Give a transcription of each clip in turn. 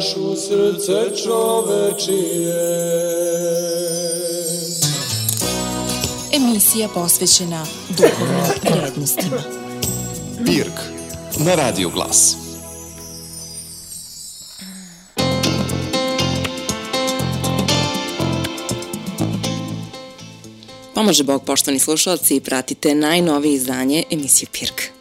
uđaš u srce čovečije. Emisija posvećena duhovnim vrednostima. Pirk na Radio Glas. Pomože Bog, poštovani slušalci, i pratite najnovije izdanje emisije Pirk.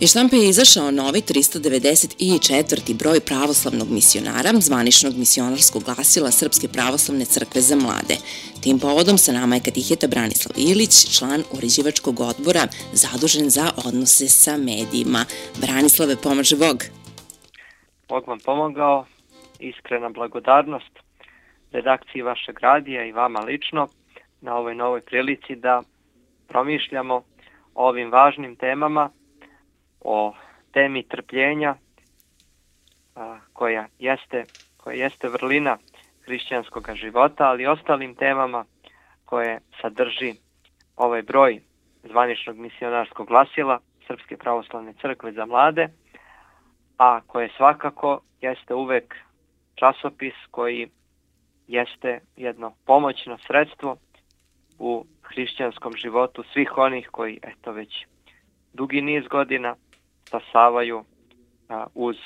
Iz štampe je izašao novi 394. broj pravoslavnog misionara, zvaničnog misionarskog glasila Srpske pravoslavne crkve za mlade. Tim povodom sa nama je katiheta Branislav Ilić, član uređivačkog odbora zadužen za odnose sa medijima. Branislave, pomaže Bog. Bog vam pomogao, iskrena blagodarnost redakciji vašeg radija i vama lično na ovoj novoj prilici da promišljamo o ovim važnim temama, o temi trpljenja a, koja jeste, koja jeste vrlina hrišćanskog života, ali i ostalim temama koje sadrži ovaj broj zvaničnog misionarskog glasila Srpske pravoslavne crkve za mlade, a koje svakako jeste uvek časopis koji jeste jedno pomoćno sredstvo u hrišćanskom životu svih onih koji eto već dugi niz godina stasavaju uz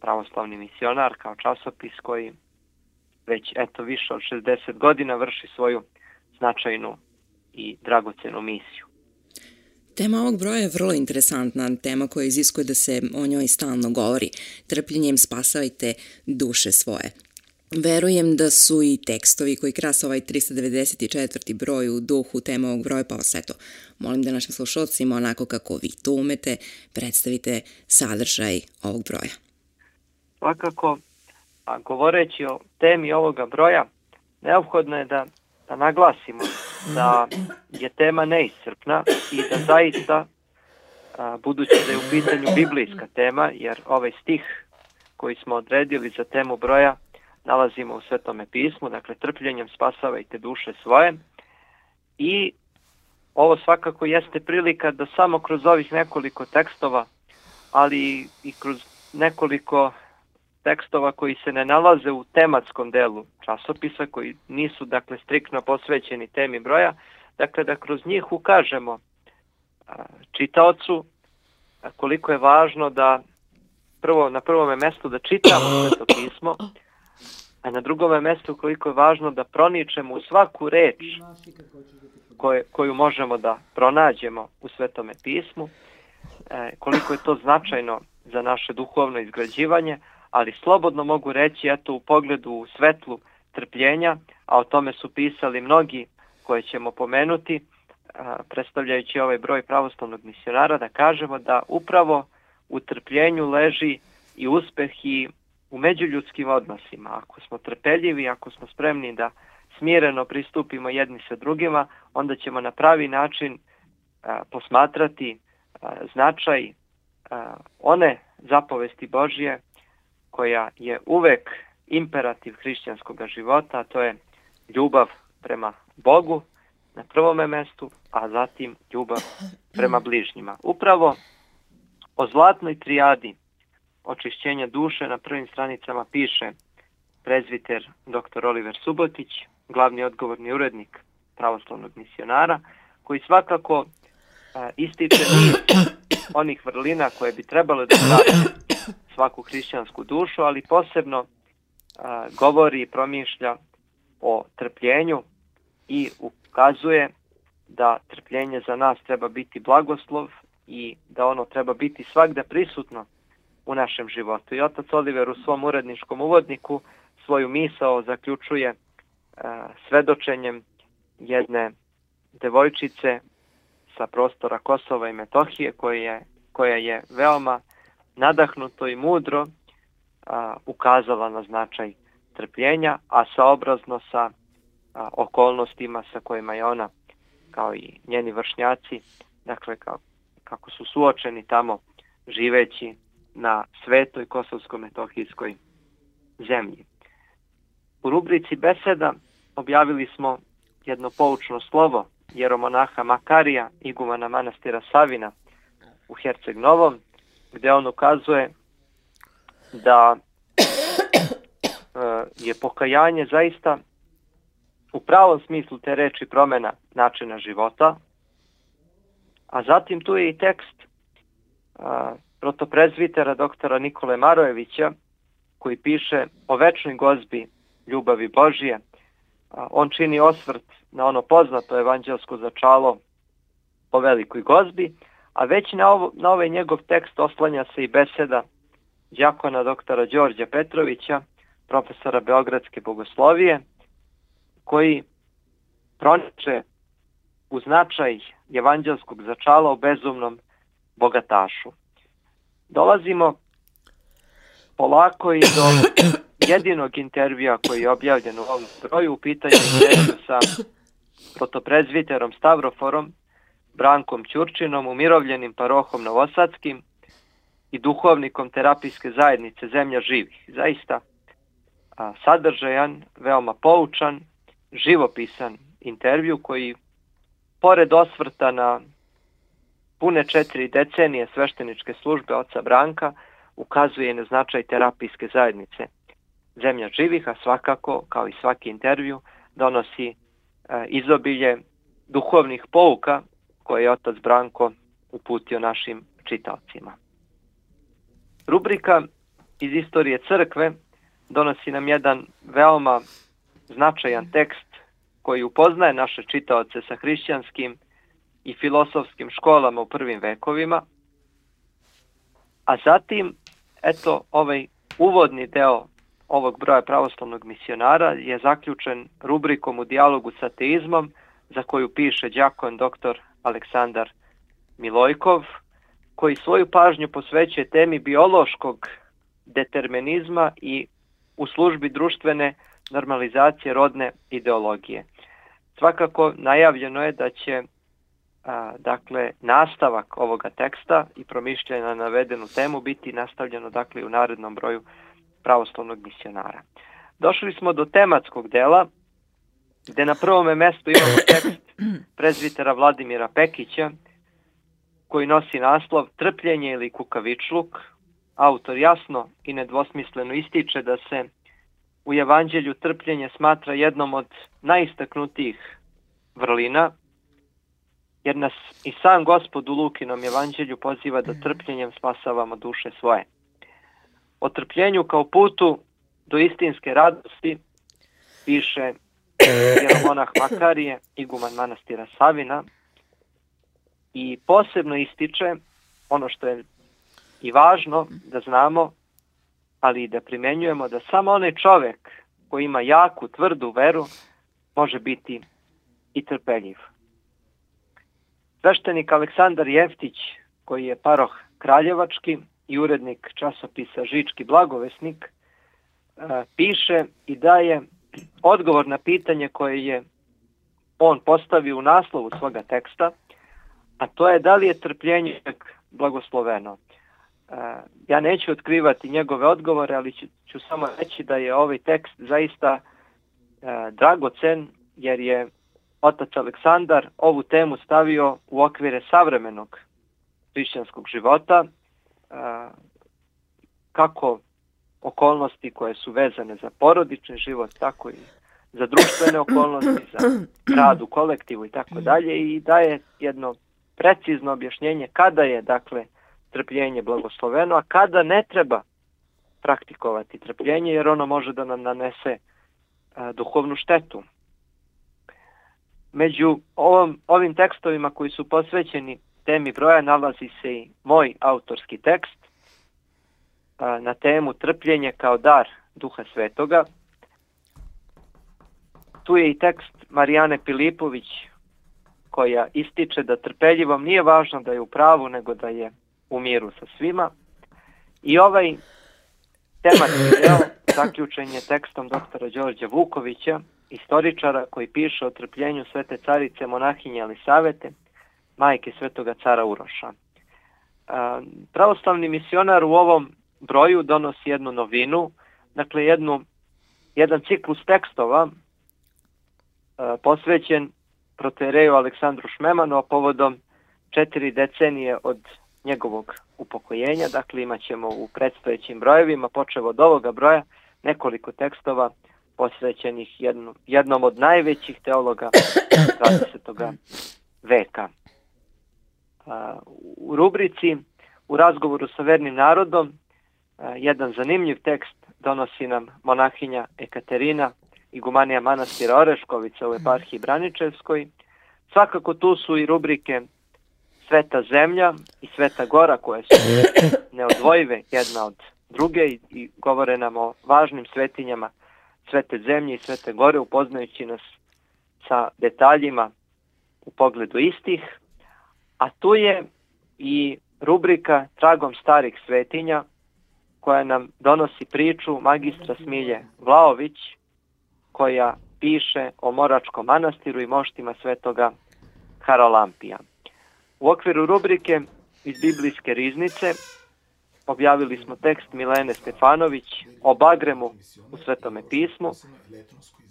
pravoslavni misionar kao časopis koji već eto više od 60 godina vrši svoju značajnu i dragocenu misiju. Tema ovog broja je vrlo interesantna, tema koja iziskuje da se o njoj stalno govori. Trpljenjem spasavajte duše svoje. Verujem da su i tekstovi koji krasa ovaj 394. broj u duhu tema ovog broja, pa vas eto, molim da našim slušalcima onako kako vi to umete, predstavite sadržaj ovog broja. Svakako, a govoreći o temi ovoga broja, neophodno je da, da naglasimo da je tema neiscrpna i da zaista, a, budući da je u pitanju biblijska tema, jer ovaj stih koji smo odredili za temu broja nalazimo u Svetome pismu, dakle trpljenjem spasavajte duše svoje. I ovo svakako jeste prilika da samo kroz ovih nekoliko tekstova, ali i kroz nekoliko tekstova koji se ne nalaze u tematskom delu časopisa, koji nisu dakle striktno posvećeni temi broja, dakle da kroz njih ukažemo čitaocu koliko je važno da prvo na prvome mestu da čitamo sveto pismo, a na drugome mestu koliko je važno da proničemo u svaku reč koje, koju možemo da pronađemo u Svetome pismu, e, koliko je to značajno za naše duhovno izgrađivanje, ali slobodno mogu reći eto u pogledu u svetlu trpljenja, a o tome su pisali mnogi koje ćemo pomenuti, e, predstavljajući ovaj broj pravoslavnog misionara, da kažemo da upravo u trpljenju leži i uspeh i u međuljudskim odnosima. Ako smo trpeljivi, ako smo spremni da smireno pristupimo jedni sa drugima, onda ćemo na pravi način a, posmatrati a, značaj a, one zapovesti Božje koja je uvek imperativ hrišćanskog života, a to je ljubav prema Bogu na prvome mestu, a zatim ljubav prema bližnjima. Upravo o zlatnoj trijadi očišćenja duše na prvim stranicama piše prezviter dr. Oliver Subotić, glavni odgovorni urednik pravoslavnog misionara, koji svakako a, ističe niz onih vrlina koje bi trebalo da prate svaku hrišćansku dušu, ali posebno a, govori i promišlja o trpljenju i ukazuje da trpljenje za nas treba biti blagoslov i da ono treba biti svakda prisutno u našem životu. I otac Oliver u svom uredničkom uvodniku svoju misao zaključuje uh, svedočenjem jedne devojčice sa prostora Kosova i Metohije koja je, koja je veoma nadahnuto i mudro a, ukazala na značaj trpljenja, a saobrazno sa a, okolnostima sa kojima je ona kao i njeni vršnjaci, dakle kao, kako su suočeni tamo živeći na svetoj kosovsko-metohijskoj zemlji. U rubrici beseda objavili smo jedno poučno slovo jeromonaha Makarija, igumana manastira Savina u Herceg Novom, gde on ukazuje da e, je pokajanje zaista u pravom smislu te reči promena načina života, a zatim tu je i tekst a, protoprezvitera doktora Nikole Marojevića koji piše o večnoj gozbi ljubavi Božije. On čini osvrt na ono poznato evanđelsko začalo o velikoj gozbi, a već na, ovo, na ovaj njegov tekst oslanja se i beseda džakona doktora Đorđa Petrovića, profesora Beogradske bogoslovije, koji proniče u značaj evanđelskog začala o bezumnom bogatašu. Dolazimo polako i do jedinog intervjua koji je objavljen u ovom broju, u pitanju sa fotoprezviterom Stavroforom, Brankom Ćurčinom, umirovljenim parohom Novosadskim i duhovnikom terapijske zajednice Zemlja živih. Zaista a, sadržajan, veoma poučan, živopisan intervju koji, pored osvrta na pune četiri decenije svešteničke službe oca Branka, ukazuje na značaj terapijske zajednice Zemlja živih, a svakako, kao i svaki intervju, donosi e, izobilje duhovnih pouka koje je otac Branko uputio našim čitaocima. Rubrika iz istorije crkve donosi nam jedan veoma značajan tekst koji upoznaje naše čitaoce sa hrišćanskim i filosofskim školama u prvim vekovima, a zatim, eto, ovaj uvodni deo ovog broja pravoslavnog misionara je zaključen rubrikom u dijalogu sa ateizmom, za koju piše đakon dr. Aleksandar Milojkov, koji svoju pažnju posvećuje temi biološkog determinizma i u službi društvene normalizacije rodne ideologije. Svakako najavljeno je da će a, dakle nastavak ovoga teksta i promišljanja na navedenu temu biti nastavljeno dakle u narednom broju pravoslavnog misionara. Došli smo do tematskog dela gde na prvome mestu imamo tekst prezvitera Vladimira Pekića koji nosi naslov Trpljenje ili kukavičluk. Autor jasno i nedvosmisleno ističe da se u evanđelju trpljenje smatra jednom od najistaknutijih vrlina, jer nas i sam gospod u Lukinom evanđelju poziva da trpljenjem spasavamo duše svoje. O trpljenju kao putu do istinske radosti piše Jeromonah Makarije, iguman manastira Savina, i posebno ističe ono što je i važno da znamo, ali i da primenjujemo da samo onaj čovek koji ima jaku, tvrdu veru može biti i trpeljiv. Sveštenik Aleksandar Jeftić, koji je paroh Kraljevački i urednik časopisa Žički blagovesnik, e, piše i daje odgovor na pitanje koje je on postavio u naslovu svoga teksta, a to je da li je trpljenje blagosloveno. E, ja neću otkrivati njegove odgovore, ali ću, ću samo reći da je ovaj tekst zaista e, dragocen, jer je otac Aleksandar ovu temu stavio u okvire savremenog hrišćanskog života, kako okolnosti koje su vezane za porodični život, tako i za društvene okolnosti, za rad u kolektivu i tako dalje i daje jedno precizno objašnjenje kada je dakle trpljenje blagosloveno, a kada ne treba praktikovati trpljenje jer ono može da nam nanese a, duhovnu štetu. Među ovom, ovim tekstovima koji su posvećeni temi broja nalazi se i moj autorski tekst a, na temu trpljenje kao dar Duha Svetoga. Tu je i tekst Marijane Pilipović koja ističe da trpeljivom nije važno da je u pravu nego da je u miru sa svima. I ovaj tematski deo zaključen je tekstom doktora Đorđa Vukovića, istoričara koji piše o trpljenju svete carice monahinje Elisavete, majke svetoga cara Uroša. Pravoslavni misionar u ovom broju donosi jednu novinu, dakle jednu, jedan ciklus tekstova posvećen protereju Aleksandru Šmemanu, a povodom četiri decenije od njegovog upokojenja, dakle imat ćemo u predstojećim brojevima, počeo od ovoga broja, nekoliko tekstova posvećenih jednu, jednom od najvećih teologa 20. veka. U rubrici u razgovoru sa vernim narodom jedan zanimljiv tekst donosi nam monahinja Ekaterina, igumanija manastira Oreškovica u eparhiji Braničevskoj. Svakako tu su i rubrike Sveta zemlja i Sveta gora koje su neodvojive jedna od druge i, i govore nam o važnim svetinjama Svete zemlje i Svete gore upoznajući nas sa detaljima u pogledu istih. A tu je i rubrika Tragom starih svetinja koja nam donosi priču magistra Smilje Vlaović koja piše o Moračkom manastiru i moštima svetoga Haralampija. U okviru rubrike iz biblijske riznice objavili smo tekst Milene Stefanović o Bagremu u Svetome pismu,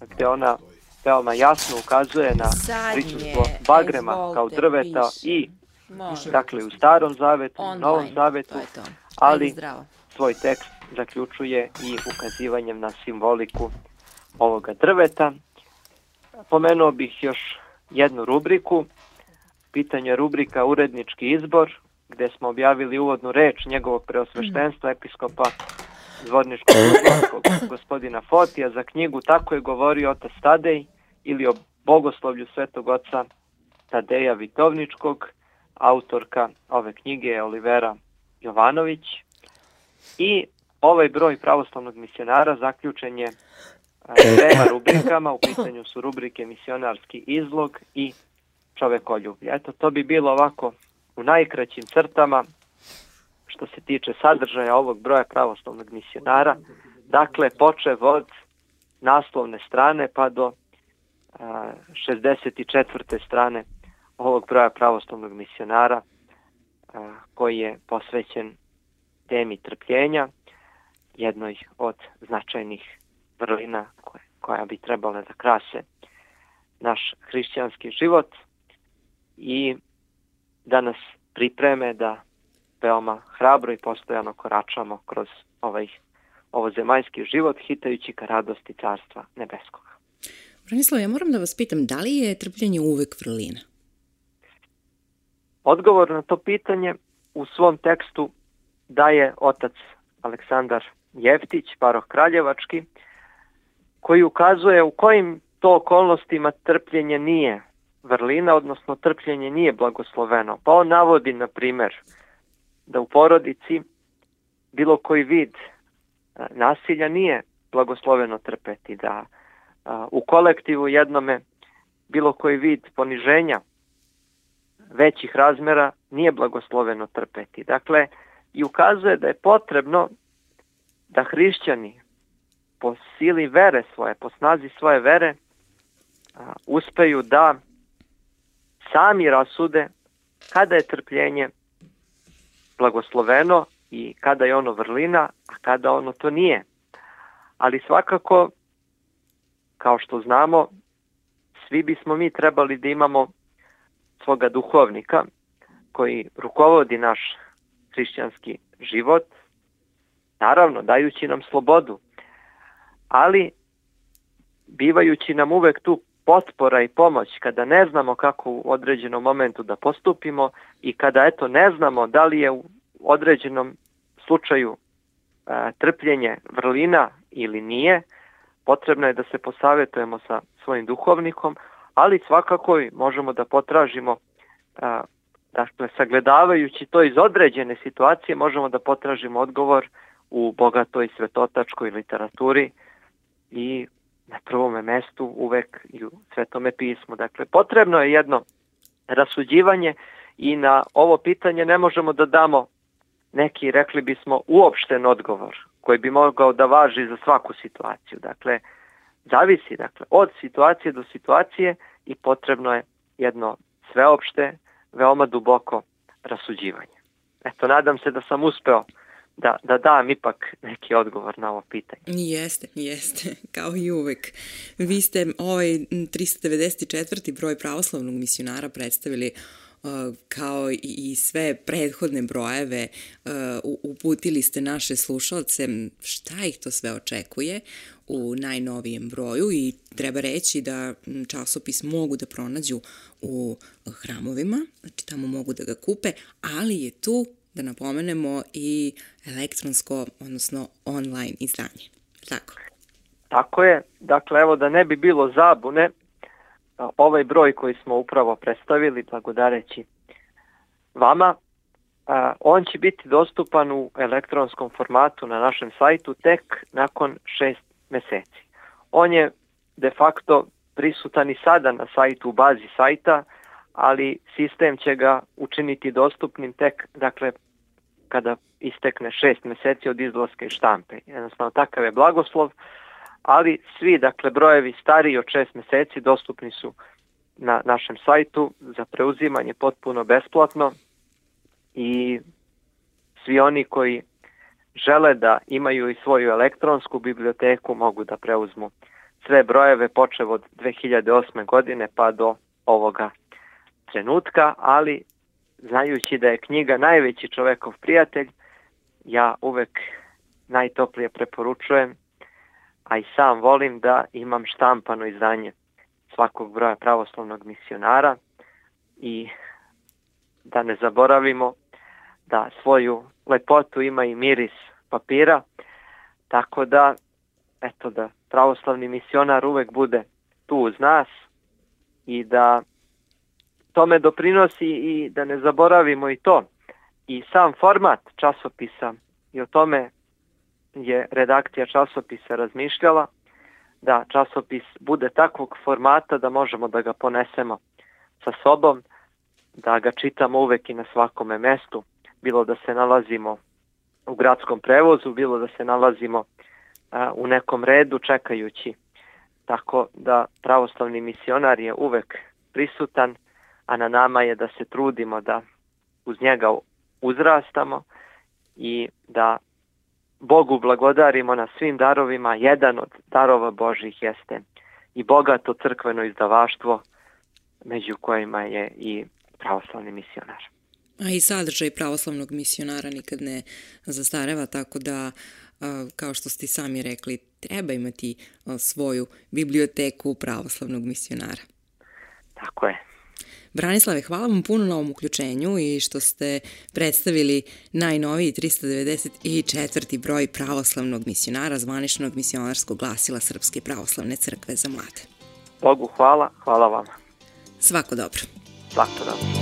gde ona veoma jasno ukazuje na prisustvo Bagrema kao drveta i dakle u starom zavetu, u novom zavetu, ali svoj tekst zaključuje i ukazivanjem na simboliku ovoga drveta. Pomenuo bih još jednu rubriku, pitanje rubrika Urednički izbor, gde smo objavili uvodnu reč njegovog preosveštenstva episkopa Zvorničkog gospodina Fotija za knjigu Tako je govorio otac Tadej ili o bogoslovlju svetog oca Tadeja Vitovničkog, autorka ove knjige je Olivera Jovanović i ovaj broj pravoslavnog misionara zaključen je trema rubrikama, u pitanju su rubrike misionarski izlog i čovekoljublje. Eto, to bi bilo ovako u najkraćim crtama što se tiče sadržaja ovog broja pravoslavnog misionara. Dakle, počev od naslovne strane pa do a, 64. strane ovog broja pravoslavnog misionara a, koji je posvećen temi trpljenja, jednoj od značajnih vrlina koje, koja bi trebala da krase naš hrišćanski život i da nas pripreme da veoma hrabro i postojano koračamo kroz ovaj ovo zemaljski život hitajući ka radosti carstva nebeskog. Branislav, ja moram da vas pitam, da li je trpljenje uvek vrlina? Odgovor na to pitanje u svom tekstu daje otac Aleksandar Jeftić, paroh Kraljevački, koji ukazuje u kojim to okolnostima trpljenje nije vrlina, odnosno trpljenje nije blagosloveno. Pa on navodi, na primer, da u porodici bilo koji vid nasilja nije blagosloveno trpeti, da u kolektivu jednome bilo koji vid poniženja većih razmera nije blagosloveno trpeti. Dakle, i ukazuje da je potrebno da hrišćani po sili vere svoje, po snazi svoje vere, uspeju da sami rasude kada je trpljenje blagosloveno i kada je ono vrlina, a kada ono to nije. Ali svakako, kao što znamo, svi bismo mi trebali da imamo svoga duhovnika koji rukovodi naš hrišćanski život, naravno dajući nam slobodu, ali bivajući nam uvek tu potpora i pomoć kada ne znamo kako u određenom momentu da postupimo i kada eto ne znamo da li je u određenom slučaju e, trpljenje vrlina ili nije, potrebno je da se posavetujemo sa svojim duhovnikom, ali svakako i možemo da potražimo e, dakle sagledavajući to iz određene situacije možemo da potražimo odgovor u bogatoj svetotačkoj literaturi i na prvome mestu uvek i u Svetome pismu. Dakle, potrebno je jedno rasuđivanje i na ovo pitanje ne možemo da damo neki, rekli bismo, uopšten odgovor koji bi mogao da važi za svaku situaciju. Dakle, zavisi dakle, od situacije do situacije i potrebno je jedno sveopšte, veoma duboko rasuđivanje. Eto, nadam se da sam uspeo da, da dam ipak neki odgovor na ovo pitanje. Jeste, jeste, kao i uvek. Vi ste ovaj 394. broj pravoslavnog misionara predstavili kao i sve prethodne brojeve uputili ste naše slušalce šta ih to sve očekuje u najnovijem broju i treba reći da časopis mogu da pronađu u hramovima, znači tamo mogu da ga kupe, ali je tu da napomenemo i elektronsko, odnosno online izdanje. Tako? Tako je. Dakle, evo da ne bi bilo zabune, ovaj broj koji smo upravo predstavili, blagodareći vama, on će biti dostupan u elektronskom formatu na našem sajtu tek nakon šest meseci. On je de facto prisutan i sada na sajtu u bazi sajta, ali sistem će ga učiniti dostupnim tek, dakle, kada istekne šest meseci od izlaska iz štampe. Jednostavno, takav je blagoslov, ali svi, dakle, brojevi stariji od šest meseci dostupni su na našem sajtu za preuzimanje potpuno besplatno i svi oni koji žele da imaju i svoju elektronsku biblioteku mogu da preuzmu sve brojeve počev od 2008. godine pa do ovoga trenutka, ali znajući da je knjiga najveći čovekov prijatelj, ja uvek najtoplije preporučujem, a i sam volim da imam štampano izdanje svakog broja pravoslavnog misionara i da ne zaboravimo da svoju lepotu ima i miris papira, tako da, eto da pravoslavni misionar uvek bude tu uz nas i da tome doprinosi i da ne zaboravimo i to. I sam format časopisa i o tome je redakcija časopisa razmišljala da časopis bude takvog formata da možemo da ga ponesemo sa sobom, da ga čitamo uvek i na svakome mestu, bilo da se nalazimo u gradskom prevozu, bilo da se nalazimo a, u nekom redu čekajući. Tako da pravoslavni misionar je uvek prisutan, a na nama je da se trudimo da uz njega uzrastamo i da Bogu blagodarimo na svim darovima. Jedan od darova Božih jeste i bogato crkveno izdavaštvo, među kojima je i pravoslavni misionar. A i sadržaj pravoslavnog misionara nikad ne zastareva, tako da, kao što ste sami rekli, treba imati svoju biblioteku pravoslavnog misionara. Tako je. Branislave, hvala vam puno na ovom uključenju i što ste predstavili najnoviji 394. broj pravoslavnog misionara zvaničnog misionarskog glasila Srpske pravoslavne crkve za mlade. Bogu hvala, hvala vama. Svako dobro. Svako dobro.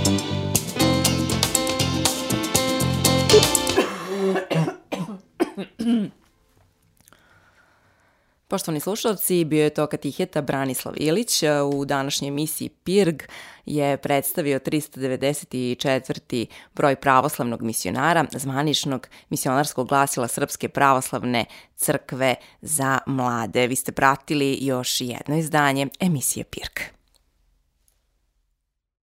Poštovani slušalci, bio je to katiheta Branislav Ilić. U današnjoj emisiji PIRG je predstavio 394. broj pravoslavnog misionara, zvaničnog misionarskog glasila Srpske pravoslavne crkve za mlade. Vi ste pratili još jedno izdanje emisije PIRG.